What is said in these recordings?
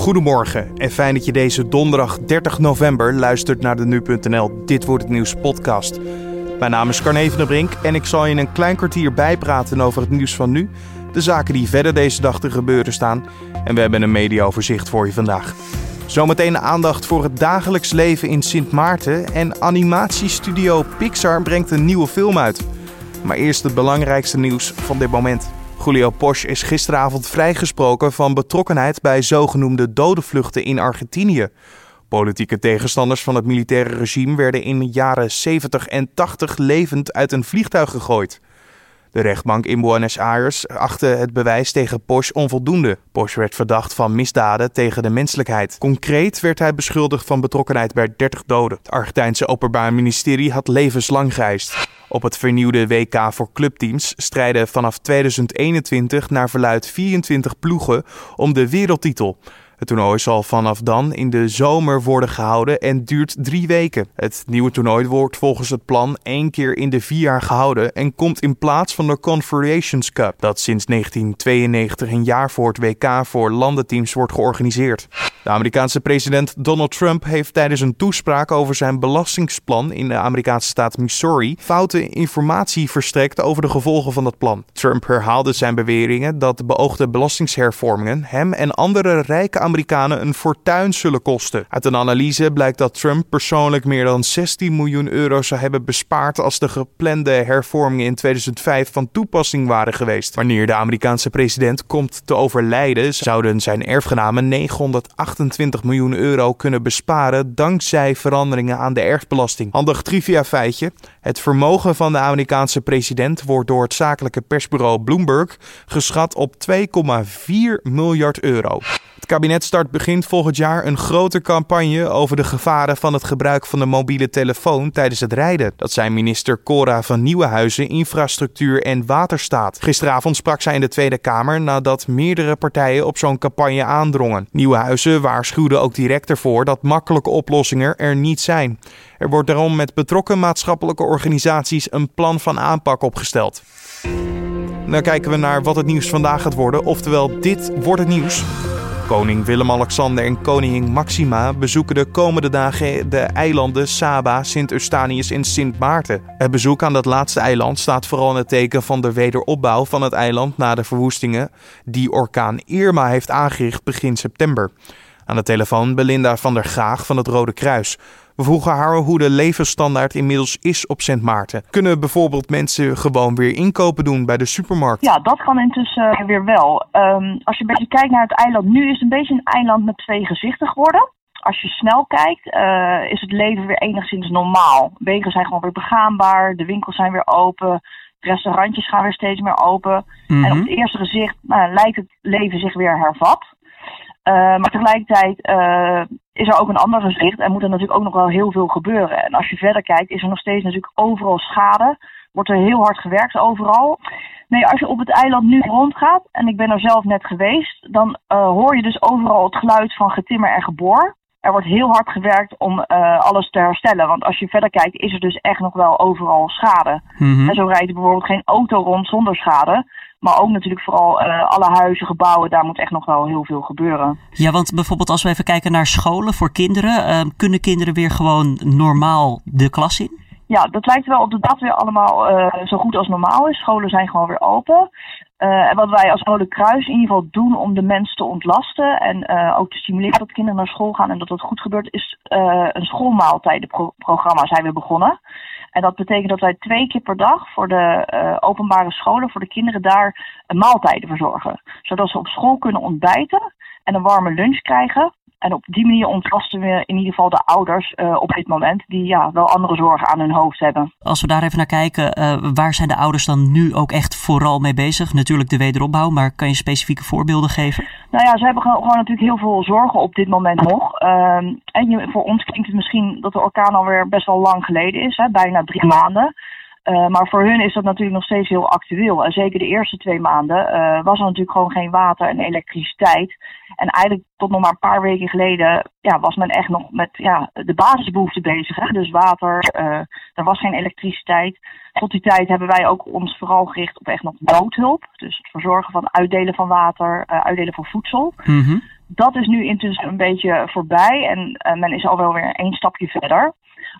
Goedemorgen en fijn dat je deze donderdag 30 november luistert naar de Nu.nl Dit Wordt Het Nieuws podcast. Mijn naam is Carne van Brink en ik zal je in een klein kwartier bijpraten over het nieuws van nu, de zaken die verder deze dag te gebeuren staan en we hebben een mediaoverzicht voor je vandaag. Zometeen aandacht voor het dagelijks leven in Sint Maarten en animatiestudio Pixar brengt een nieuwe film uit. Maar eerst het belangrijkste nieuws van dit moment. Julio Posch is gisteravond vrijgesproken van betrokkenheid bij zogenoemde dodenvluchten in Argentinië. Politieke tegenstanders van het militaire regime werden in de jaren 70 en 80 levend uit een vliegtuig gegooid. De rechtbank in Buenos Aires achtte het bewijs tegen Posch onvoldoende. Posch werd verdacht van misdaden tegen de menselijkheid. Concreet werd hij beschuldigd van betrokkenheid bij 30 doden. Het Argentijnse Openbaar Ministerie had levenslang geëist. Op het vernieuwde WK voor clubteams strijden vanaf 2021 naar verluid 24 ploegen om de wereldtitel. Het toernooi zal vanaf dan in de zomer worden gehouden en duurt drie weken. Het nieuwe toernooi wordt volgens het plan één keer in de vier jaar gehouden en komt in plaats van de Confederations Cup, dat sinds 1992 een jaar voor het WK voor landenteams wordt georganiseerd. De Amerikaanse president Donald Trump heeft tijdens een toespraak over zijn belastingsplan in de Amerikaanse staat Missouri foute informatie verstrekt over de gevolgen van dat plan. Trump herhaalde zijn beweringen dat de beoogde belastingshervormingen hem en andere rijke Amerikanen een fortuin zullen kosten. Uit een analyse blijkt dat Trump persoonlijk meer dan 16 miljoen euro zou hebben bespaard als de geplande hervormingen in 2005 van toepassing waren geweest. Wanneer de Amerikaanse president komt te overlijden, zouden zijn erfgenamen 928 miljoen euro kunnen besparen dankzij veranderingen aan de erfbelasting. Handig trivia feitje: het vermogen van de Amerikaanse president wordt door het zakelijke persbureau Bloomberg geschat op 2,4 miljard euro. Het kabinet start begin volgend jaar een grote campagne over de gevaren van het gebruik van de mobiele telefoon tijdens het rijden. Dat zei minister Cora van Nieuwenhuizen, Infrastructuur en Waterstaat. Gisteravond sprak zij in de Tweede Kamer nadat meerdere partijen op zo'n campagne aandrongen. Nieuwenhuizen waarschuwde ook direct ervoor dat makkelijke oplossingen er niet zijn. Er wordt daarom met betrokken maatschappelijke organisaties een plan van aanpak opgesteld. Dan kijken we naar wat het nieuws vandaag gaat worden, oftewel dit wordt het nieuws. Koning Willem-Alexander en koningin Maxima bezoeken de komende dagen de eilanden Saba, Sint Eustanius en Sint Maarten. Het bezoek aan dat laatste eiland staat vooral in het teken van de wederopbouw van het eiland na de verwoestingen die orkaan Irma heeft aangericht begin september. Aan de telefoon Belinda van der Gaag van het Rode Kruis. We vroegen haar hoe de levensstandaard inmiddels is op Sint Maarten. Kunnen bijvoorbeeld mensen gewoon weer inkopen doen bij de supermarkt? Ja, dat kan intussen weer wel. Um, als je een beetje kijkt naar het eiland, nu is het een beetje een eiland met twee gezichten geworden. Als je snel kijkt, uh, is het leven weer enigszins normaal. Wegen zijn gewoon weer begaanbaar, de winkels zijn weer open, restaurantjes gaan weer steeds meer open. Mm -hmm. En op het eerste gezicht nou, lijkt het leven zich weer hervat. Uh, maar tegelijkertijd uh, is er ook een ander gezicht en moet er natuurlijk ook nog wel heel veel gebeuren. En als je verder kijkt, is er nog steeds natuurlijk overal schade. Wordt er heel hard gewerkt overal. Nee, als je op het eiland nu rondgaat, en ik ben er zelf net geweest, dan uh, hoor je dus overal het geluid van getimmer en geboor. Er wordt heel hard gewerkt om alles te herstellen. Want als je verder kijkt, is er dus echt nog wel overal schade. Mm -hmm. En zo rijdt er bijvoorbeeld geen auto rond zonder schade. Maar ook natuurlijk vooral uh, alle huizen, gebouwen, daar moet echt nog wel heel veel gebeuren. Ja, want bijvoorbeeld als we even kijken naar scholen voor kinderen. Uh, kunnen kinderen weer gewoon normaal de klas in? Ja, dat lijkt wel op dat dat weer allemaal uh, zo goed als normaal is. Scholen zijn gewoon weer open. En wat wij als Rode Kruis in ieder geval doen om de mensen te ontlasten en ook te stimuleren dat kinderen naar school gaan en dat dat goed gebeurt, is een schoolmaaltijdenprogramma zijn we begonnen. En dat betekent dat wij twee keer per dag voor de uh, openbare scholen, voor de kinderen daar maaltijden verzorgen. Zodat ze op school kunnen ontbijten en een warme lunch krijgen. En op die manier ontlasten we in ieder geval de ouders uh, op dit moment die ja, wel andere zorgen aan hun hoofd hebben. Als we daar even naar kijken, uh, waar zijn de ouders dan nu ook echt vooral mee bezig? Natuurlijk de wederopbouw, maar kan je specifieke voorbeelden geven? Nou ja, ze hebben gewoon, gewoon natuurlijk heel veel zorgen op dit moment nog. Uh, en je, voor ons klinkt het misschien dat de orkaan alweer best wel lang geleden is, hè, bijna drie maanden. Uh, maar voor hun is dat natuurlijk nog steeds heel actueel. En zeker de eerste twee maanden uh, was er natuurlijk gewoon geen water en elektriciteit. En eigenlijk tot nog maar een paar weken geleden ja, was men echt nog met ja, de basisbehoeften bezig. Hè? Dus water, uh, er was geen elektriciteit. Tot die tijd hebben wij ook ons vooral gericht op echt nog noodhulp. Dus het verzorgen van uitdelen van water, uitdelen van voedsel. Mm -hmm. dat is nu intussen een beetje voorbij en men is al wel weer één stapje verder.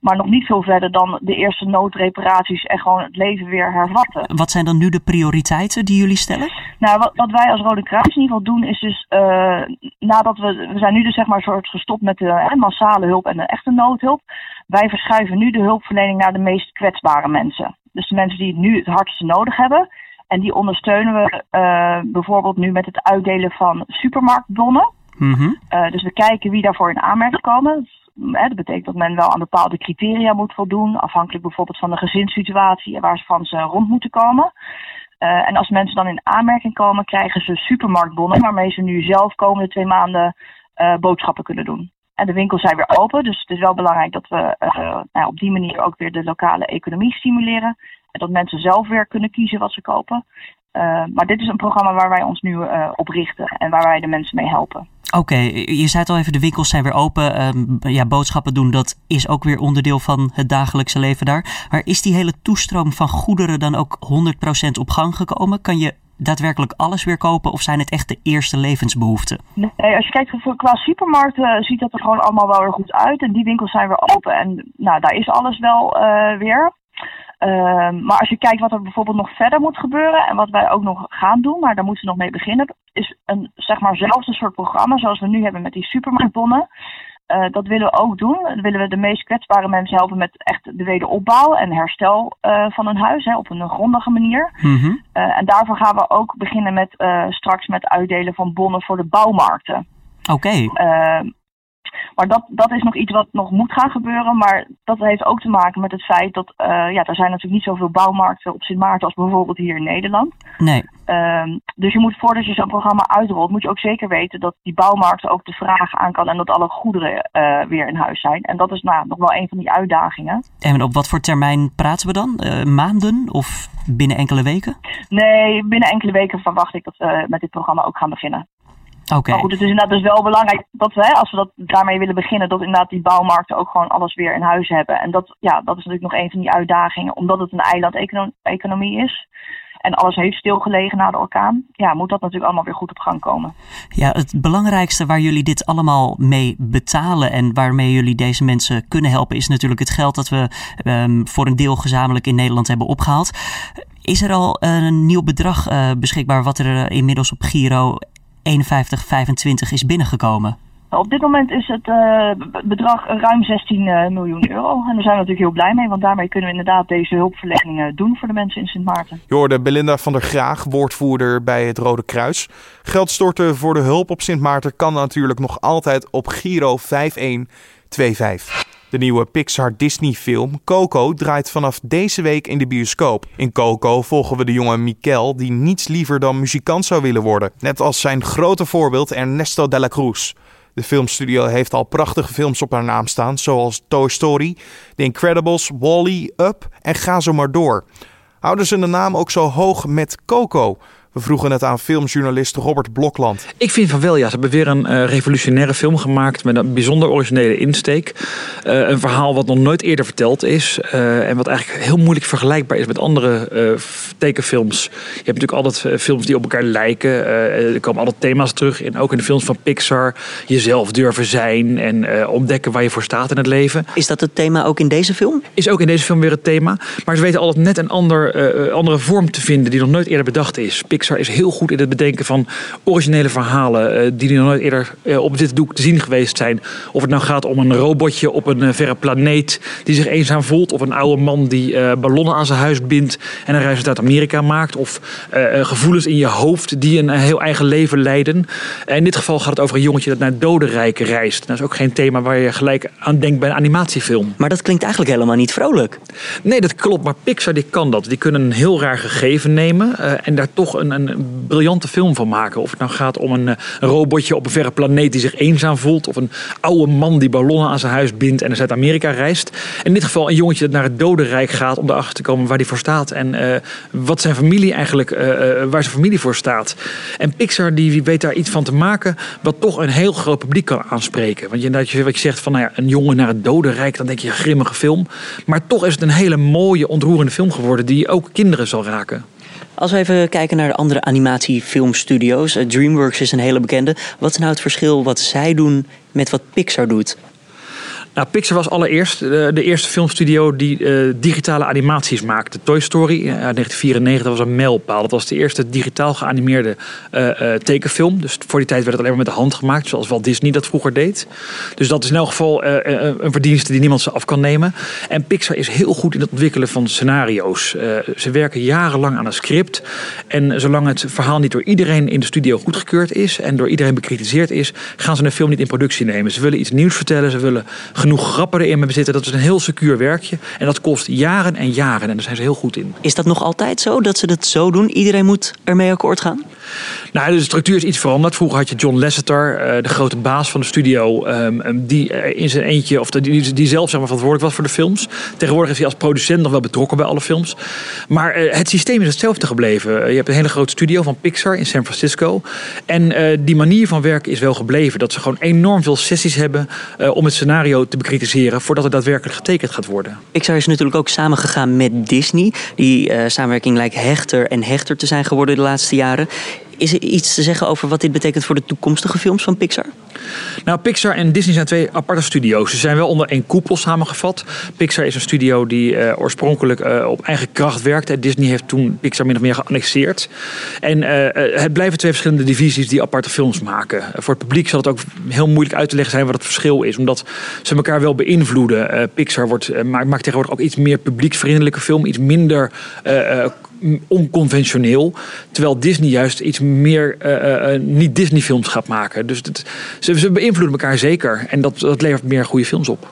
Maar nog niet veel verder dan de eerste noodreparaties en gewoon het leven weer hervatten. Wat zijn dan nu de prioriteiten die jullie stellen? Nou, wat, wat wij als Rode Kruis in ieder geval doen is dus, uh, nadat we, we zijn nu dus zeg maar soort gestopt met de massale hulp en de echte noodhulp. Wij verschuiven nu de hulpverlening naar de meest kwetsbare mensen. Dus de mensen die het nu het hardste nodig hebben. En die ondersteunen we uh, bijvoorbeeld nu met het uitdelen van supermarktbonnen. Mm -hmm. uh, dus we kijken wie daarvoor in aanmerking komen. Dat betekent dat men wel aan bepaalde criteria moet voldoen, afhankelijk bijvoorbeeld van de gezinssituatie en waarvan ze rond moeten komen. Uh, en als mensen dan in aanmerking komen, krijgen ze supermarktbonnen waarmee ze nu zelf komende twee maanden uh, boodschappen kunnen doen. En de winkels zijn weer open, dus het is wel belangrijk dat we uh, nou, op die manier ook weer de lokale economie stimuleren. En dat mensen zelf weer kunnen kiezen wat ze kopen. maar dit is een programma waar wij ons nu op richten en waar wij de mensen mee helpen. Oké, je zei het al even, de winkels zijn weer open. Um, ja, boodschappen doen, dat is ook weer onderdeel van het dagelijkse leven daar. Maar is die hele toestroom van goederen dan ook 100% op gang gekomen? Kan je daadwerkelijk alles weer kopen of zijn het echt de eerste levensbehoeften? Nee, als je kijkt qua supermarkten ziet dat er gewoon allemaal wel weer goed uit. En die winkels zijn weer open en nou, daar is alles wel uh, weer. Uh, maar als je kijkt wat er bijvoorbeeld nog verder moet gebeuren en wat wij ook nog gaan doen, maar daar moeten we nog mee beginnen, is een zeg maar zelfde soort programma zoals we nu hebben met die supermarktbonnen. Uh, dat willen we ook doen. Dan willen we de meest kwetsbare mensen helpen met echt de wederopbouw en herstel uh, van hun huis hè, op een grondige manier. Mm -hmm. uh, en daarvoor gaan we ook beginnen met straks met uitdelen van bonnen voor de bouwmarkten. Oké. Okay. Maar dat, dat is nog iets wat nog moet gaan gebeuren. Maar dat heeft ook te maken met het feit dat uh, ja, er zijn natuurlijk niet zoveel bouwmarkten op Sint Maarten als bijvoorbeeld hier in Nederland. Nee. Uh, dus je moet voordat je zo'n programma uitrolt, moet je ook zeker weten dat die bouwmarkt ook de vraag aan kan en dat alle goederen uh, weer in huis zijn. En dat is nou, nog wel een van die uitdagingen. En op wat voor termijn praten we dan? Uh, maanden of binnen enkele weken? Nee, binnen enkele weken verwacht ik dat we met dit programma ook gaan beginnen. Okay. Maar goed, het is inderdaad dus wel belangrijk dat we, als we dat daarmee willen beginnen, dat inderdaad die bouwmarkten ook gewoon alles weer in huis hebben. En dat, ja, dat is natuurlijk nog een van die uitdagingen, omdat het een eiland-economie is. En alles heeft stilgelegen na de orkaan. Ja, moet dat natuurlijk allemaal weer goed op gang komen. Ja, het belangrijkste waar jullie dit allemaal mee betalen en waarmee jullie deze mensen kunnen helpen, is natuurlijk het geld dat we um, voor een deel gezamenlijk in Nederland hebben opgehaald. Is er al een nieuw bedrag uh, beschikbaar wat er uh, inmiddels op Giro 5125 is binnengekomen? Op dit moment is het uh, bedrag ruim 16 uh, miljoen euro. En daar zijn we natuurlijk heel blij mee, want daarmee kunnen we inderdaad deze hulpverlening doen voor de mensen in Sint Maarten. Je hoorde Belinda van der Graag, woordvoerder bij het Rode Kruis. Geld storten voor de hulp op Sint Maarten kan natuurlijk nog altijd op Giro 5125. De nieuwe Pixar Disney-film Coco draait vanaf deze week in de bioscoop. In Coco volgen we de jonge Mikel, die niets liever dan muzikant zou willen worden. Net als zijn grote voorbeeld Ernesto de la Cruz. De filmstudio heeft al prachtige films op haar naam staan, zoals Toy Story, The Incredibles, Wall-E, Up en ga zo maar door. Houden ze de naam ook zo hoog met Coco? We vroegen het aan filmjournalist Robert Blokland. Ik vind van wel, ja. Ze hebben weer een uh, revolutionaire film gemaakt met een bijzonder originele insteek. Uh, een verhaal wat nog nooit eerder verteld is. Uh, en wat eigenlijk heel moeilijk vergelijkbaar is met andere tekenfilms. Je hebt natuurlijk altijd films die op elkaar lijken. er komen altijd thema's terug in, ook in de films van Pixar. Jezelf durven zijn en ontdekken waar je voor staat in het leven. Is dat het thema ook in deze film? Is ook in deze film weer het thema. Maar ze weten altijd net een ander, andere vorm te vinden die nog nooit eerder bedacht is. Pixar is heel goed in het bedenken van originele verhalen uh, die nog nooit eerder uh, op dit doek te zien geweest zijn. Of het nou gaat om een robotje op een uh, verre planeet die zich eenzaam voelt, of een oude man die ballonnen aan zijn huis bindt en een reis uit Amerika maakt, of gevoelens in je hoofd die een heel eigen leven leiden. in dit geval gaat het over een jongetje dat naar het dodenrijk reist. Dat is ook geen thema waar je gelijk aan denkt bij een animatiefilm. Maar dat klinkt eigenlijk helemaal niet vrolijk. Nee, dat klopt. Maar Pixar die kan dat. Die kunnen een heel raar gegeven nemen en daar toch een een briljante film van maken. Of het nou gaat om een, een, robotje op een verre planeet die zich eenzaam voelt. Of een oude man die ballonnen aan zijn huis bindt en naar Zuid-Amerika reist. In dit geval een jongetje dat naar het dodenrijk gaat om erachter te komen waar hij voor staat. En uh, wat zijn familie eigenlijk, uh, waar zijn familie voor staat. En Pixar die weet daar iets van te maken wat toch een heel groot publiek kan aanspreken. Want je, dat je, wat je zegt van nou ja, een jongen naar het dodenrijk, dan denk je een grimmige film. Maar toch is het een hele mooie, ontroerende film geworden die ook kinderen zal raken. Als we even kijken naar de andere animatiefilmstudio's. Eh, DreamWorks is een hele bekende. Wat is nou het verschil wat zij doen met wat Pixar doet? Nou, Pixar was allereerst de, de eerste filmstudio die uh, digitale animaties maakte. Toy Story uh, 1994 was een mijlpaal. Dat was de eerste digitaal geanimeerde tekenfilm. Dus voor die tijd werd het alleen maar met de hand gemaakt, zoals Walt Disney dat vroeger deed. Dus dat is in elk geval een verdienste die niemand ze af kan nemen. En Pixar is heel goed in het ontwikkelen van scenario's. ze werken jarenlang aan een script. En zolang het verhaal niet door iedereen in de studio goedgekeurd is en door iedereen bekritiseerd is, gaan ze een film niet in productie nemen. Ze willen iets nieuws vertellen, ze willen genoeg grappen erin hebben zitten. Dat is een heel secuur werkje. En dat kost jaren en jaren. En daar zijn ze heel goed in. Is dat nog altijd zo, dat ze dat zo doen? Iedereen moet ermee akkoord gaan? Nou, de structuur is iets veranderd. Vroeger had je John Lasseter, eh, de grote baas van de studio, ehm, ehm, die in zijn eentje, of die, zelf verantwoordelijk was voor de films. Tegenwoordig is hij als producent nog wel betrokken bij alle films. Maar eh, het systeem is hetzelfde gebleven. Eh, je hebt een hele grote studio van Pixar in San Francisco. En die manier van werken is wel gebleven. Dat ze gewoon enorm veel sessies hebben om het scenario te bekritiseren voordat het daadwerkelijk getekend gaat worden. Pixar is natuurlijk ook samengegaan met Disney. Die samenwerking lijkt hechter en hechter te zijn geworden de laatste jaren. Is er iets te zeggen over wat dit betekent voor de toekomstige films van Pixar? Nou, Pixar en Disney zijn twee aparte studio's. Ze zijn wel onder één koepel samengevat. Pixar is een studio die uh, oorspronkelijk uh, op eigen kracht werkte. Disney heeft toen Pixar min of meer geannexeerd. En uh, het blijven twee verschillende divisies die aparte films maken. voor het publiek zal het ook heel moeilijk uit te leggen zijn wat het verschil is. Omdat ze elkaar wel beïnvloeden. Pixar wordt, maakt tegenwoordig ook iets meer publieksvriendelijke film. Iets minder onconventioneel. Terwijl Disney juist iets meer uh, niet Disney films gaat maken. Dus ze, ze, beïnvloeden elkaar zeker. En dat, dat levert meer goede films op.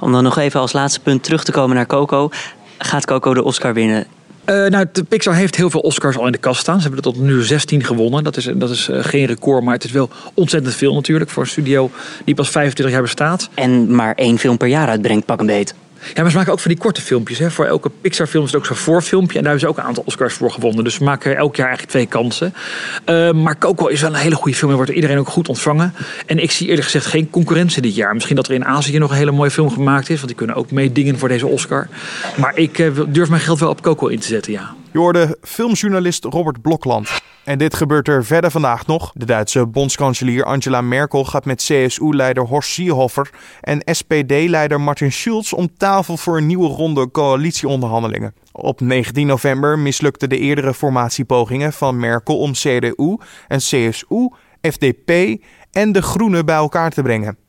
Om dan nog even als laatste punt terug te komen naar Coco. Gaat Coco de Oscar winnen? Uh, nou, de Pixar heeft heel veel Oscars al in de kast staan. Ze hebben er tot nu 16 gewonnen. Dat is, dat is uh, geen record, maar het is wel ontzettend veel natuurlijk voor een studio die pas 25 jaar bestaat. En maar één film per jaar uitbrengt, pak een beet. Ja, maar ze maken ook van die korte filmpjes. Hè. Voor elke Pixar-film is het ook zo'n voorfilmpje. En daar hebben ze ook een aantal Oscars voor gewonnen. Dus we maken elk jaar eigenlijk twee kansen. Uh, maar Coco is wel een hele goede film. En wordt door iedereen ook goed ontvangen. En ik zie eerlijk gezegd geen concurrentie dit jaar. Misschien dat er in Azië nog een hele mooie film gemaakt is. Want die kunnen ook meedingen voor deze Oscar. Maar ik uh, durf mijn geld wel op Coco in te zetten, ja. Je hoorde filmjournalist Robert Blokland. En dit gebeurt er verder vandaag nog. De Duitse bondskanselier Angela Merkel gaat met CSU-leider Horst Seehofer en SPD-leider Martin Schulz om tafel voor een nieuwe ronde coalitieonderhandelingen. Op 19 november mislukten de eerdere formatiepogingen van Merkel om CDU en CSU, FDP en de Groenen bij elkaar te brengen.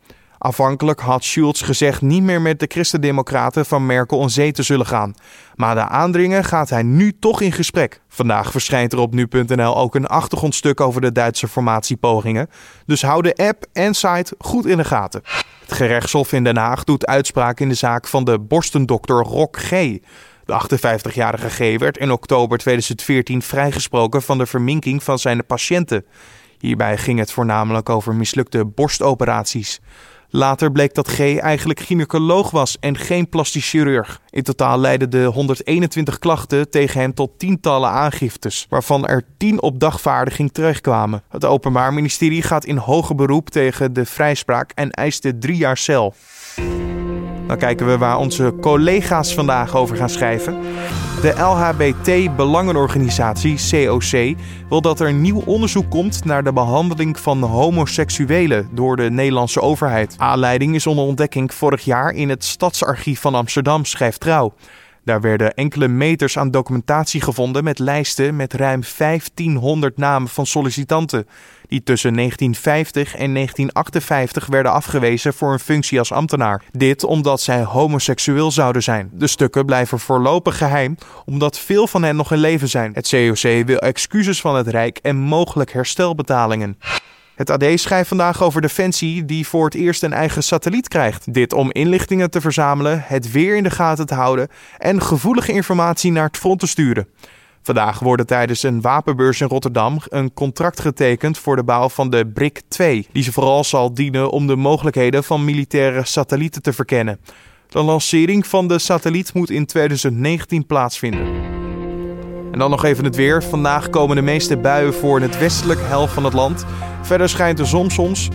Afhankelijk had Schulz gezegd niet meer met de christendemocraten van Merkel om zee te zullen gaan. Maar de aandringen gaat hij nu toch in gesprek. Vandaag verschijnt er op nu.nl ook een achtergrondstuk over de Duitse formatiepogingen. Dus hou de app en site goed in de gaten. Het gerechtshof in Den Haag doet uitspraak in de zaak van de borstendokter Rock G. De 58-jarige G werd in oktober 2014 vrijgesproken van de verminking van zijn patiënten. Hierbij ging het voornamelijk over mislukte borstoperaties. Later bleek dat G eigenlijk gynaecoloog was en geen plastisch chirurg. In totaal leidden de 121 klachten tegen hen tot tientallen aangiftes, waarvan er 10 op dagvaardiging terugkwamen. Het Openbaar Ministerie gaat in hoger beroep tegen de vrijspraak en eiste drie jaar cel. Dan kijken we waar onze collega's vandaag over gaan schrijven. De LHBT-belangenorganisatie COC wil dat er nieuw onderzoek komt naar de behandeling van homoseksuelen door de Nederlandse overheid. Aanleiding is onder ontdekking vorig jaar in het Stadsarchief van Amsterdam, schrijft Trouw. Daar werden enkele meters aan documentatie gevonden met lijsten met ruim 1500 namen van sollicitanten die tussen 1950 en 1958 werden afgewezen voor een functie als ambtenaar. Dit omdat zij homoseksueel zouden zijn. De stukken blijven voorlopig geheim, omdat veel van hen nog in leven zijn. Het COC wil excuses van het Rijk en mogelijk herstelbetalingen. Het AD schrijft vandaag over Defensie die voor het eerst een eigen satelliet krijgt. Dit om inlichtingen te verzamelen, het weer in de gaten te houden en gevoelige informatie naar het front te sturen. Vandaag wordt tijdens een wapenbeurs in Rotterdam een contract getekend voor de bouw van de BRIC 2, die ze vooral zal dienen om de mogelijkheden van militaire satellieten te verkennen. De lancering van de satelliet moet in 2019 plaatsvinden. En dan nog even het weer. Vandaag komen de meeste buien voor in het westelijk helft van het land. Verder schijnt de zon soms.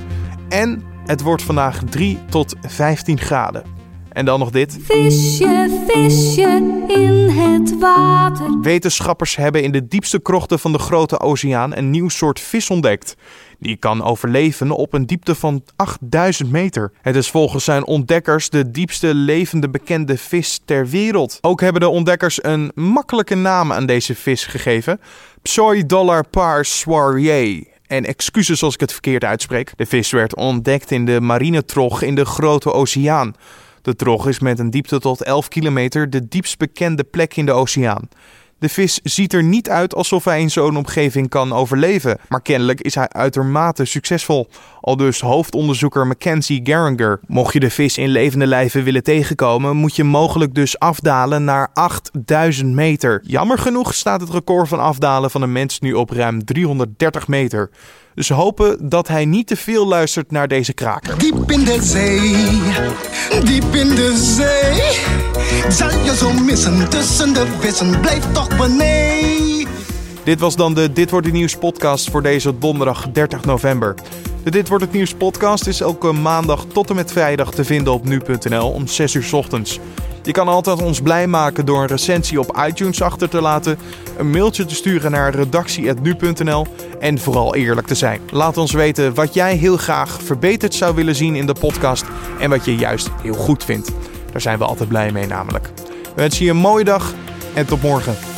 En het wordt vandaag 3 tot 15 graden. En dan nog dit. Visje, visje in het water. Wetenschappers hebben in de diepste krochten van de grote oceaan een nieuw soort vis ontdekt. Die kan overleven op een diepte van 8000 meter. Het is volgens zijn ontdekkers de diepste levende bekende vis ter wereld. Ook hebben de ontdekkers een makkelijke naam aan deze vis gegeven: Pseudollar par soirée. En excuses als ik het verkeerd uitspreek. De vis werd ontdekt in de marinetrog in de Grote Oceaan. De trog is met een diepte tot 11 kilometer de diepst bekende plek in de oceaan. De vis ziet er niet uit alsof hij in zo'n omgeving kan overleven, maar kennelijk is hij uitermate succesvol. Al dus hoofdonderzoeker Mackenzie Geringer. Mocht je de vis in levende lijven willen tegenkomen, moet je mogelijk dus afdalen naar 8000 meter. Jammer genoeg staat het record van afdalen van een mens nu op ruim 330 meter. Dus we hopen dat hij niet te veel luistert naar deze kraker. Diep in de zee, diep in de zee. Zal je zo missen tussen de vissen, blijf toch beneden. Dit was dan de Dit wordt het nieuws podcast voor deze donderdag 30 november. De Dit wordt het nieuws podcast is elke maandag tot en met vrijdag te vinden op nu.nl om 6 uur ochtends. Je kan altijd ons blij maken door een recensie op iTunes achter te laten, een mailtje te sturen naar redactie.nu.nl en vooral eerlijk te zijn. Laat ons weten wat jij heel graag verbeterd zou willen zien in de podcast en wat je juist heel goed vindt. Daar zijn we altijd blij mee namelijk. We wensen je een mooie dag en tot morgen.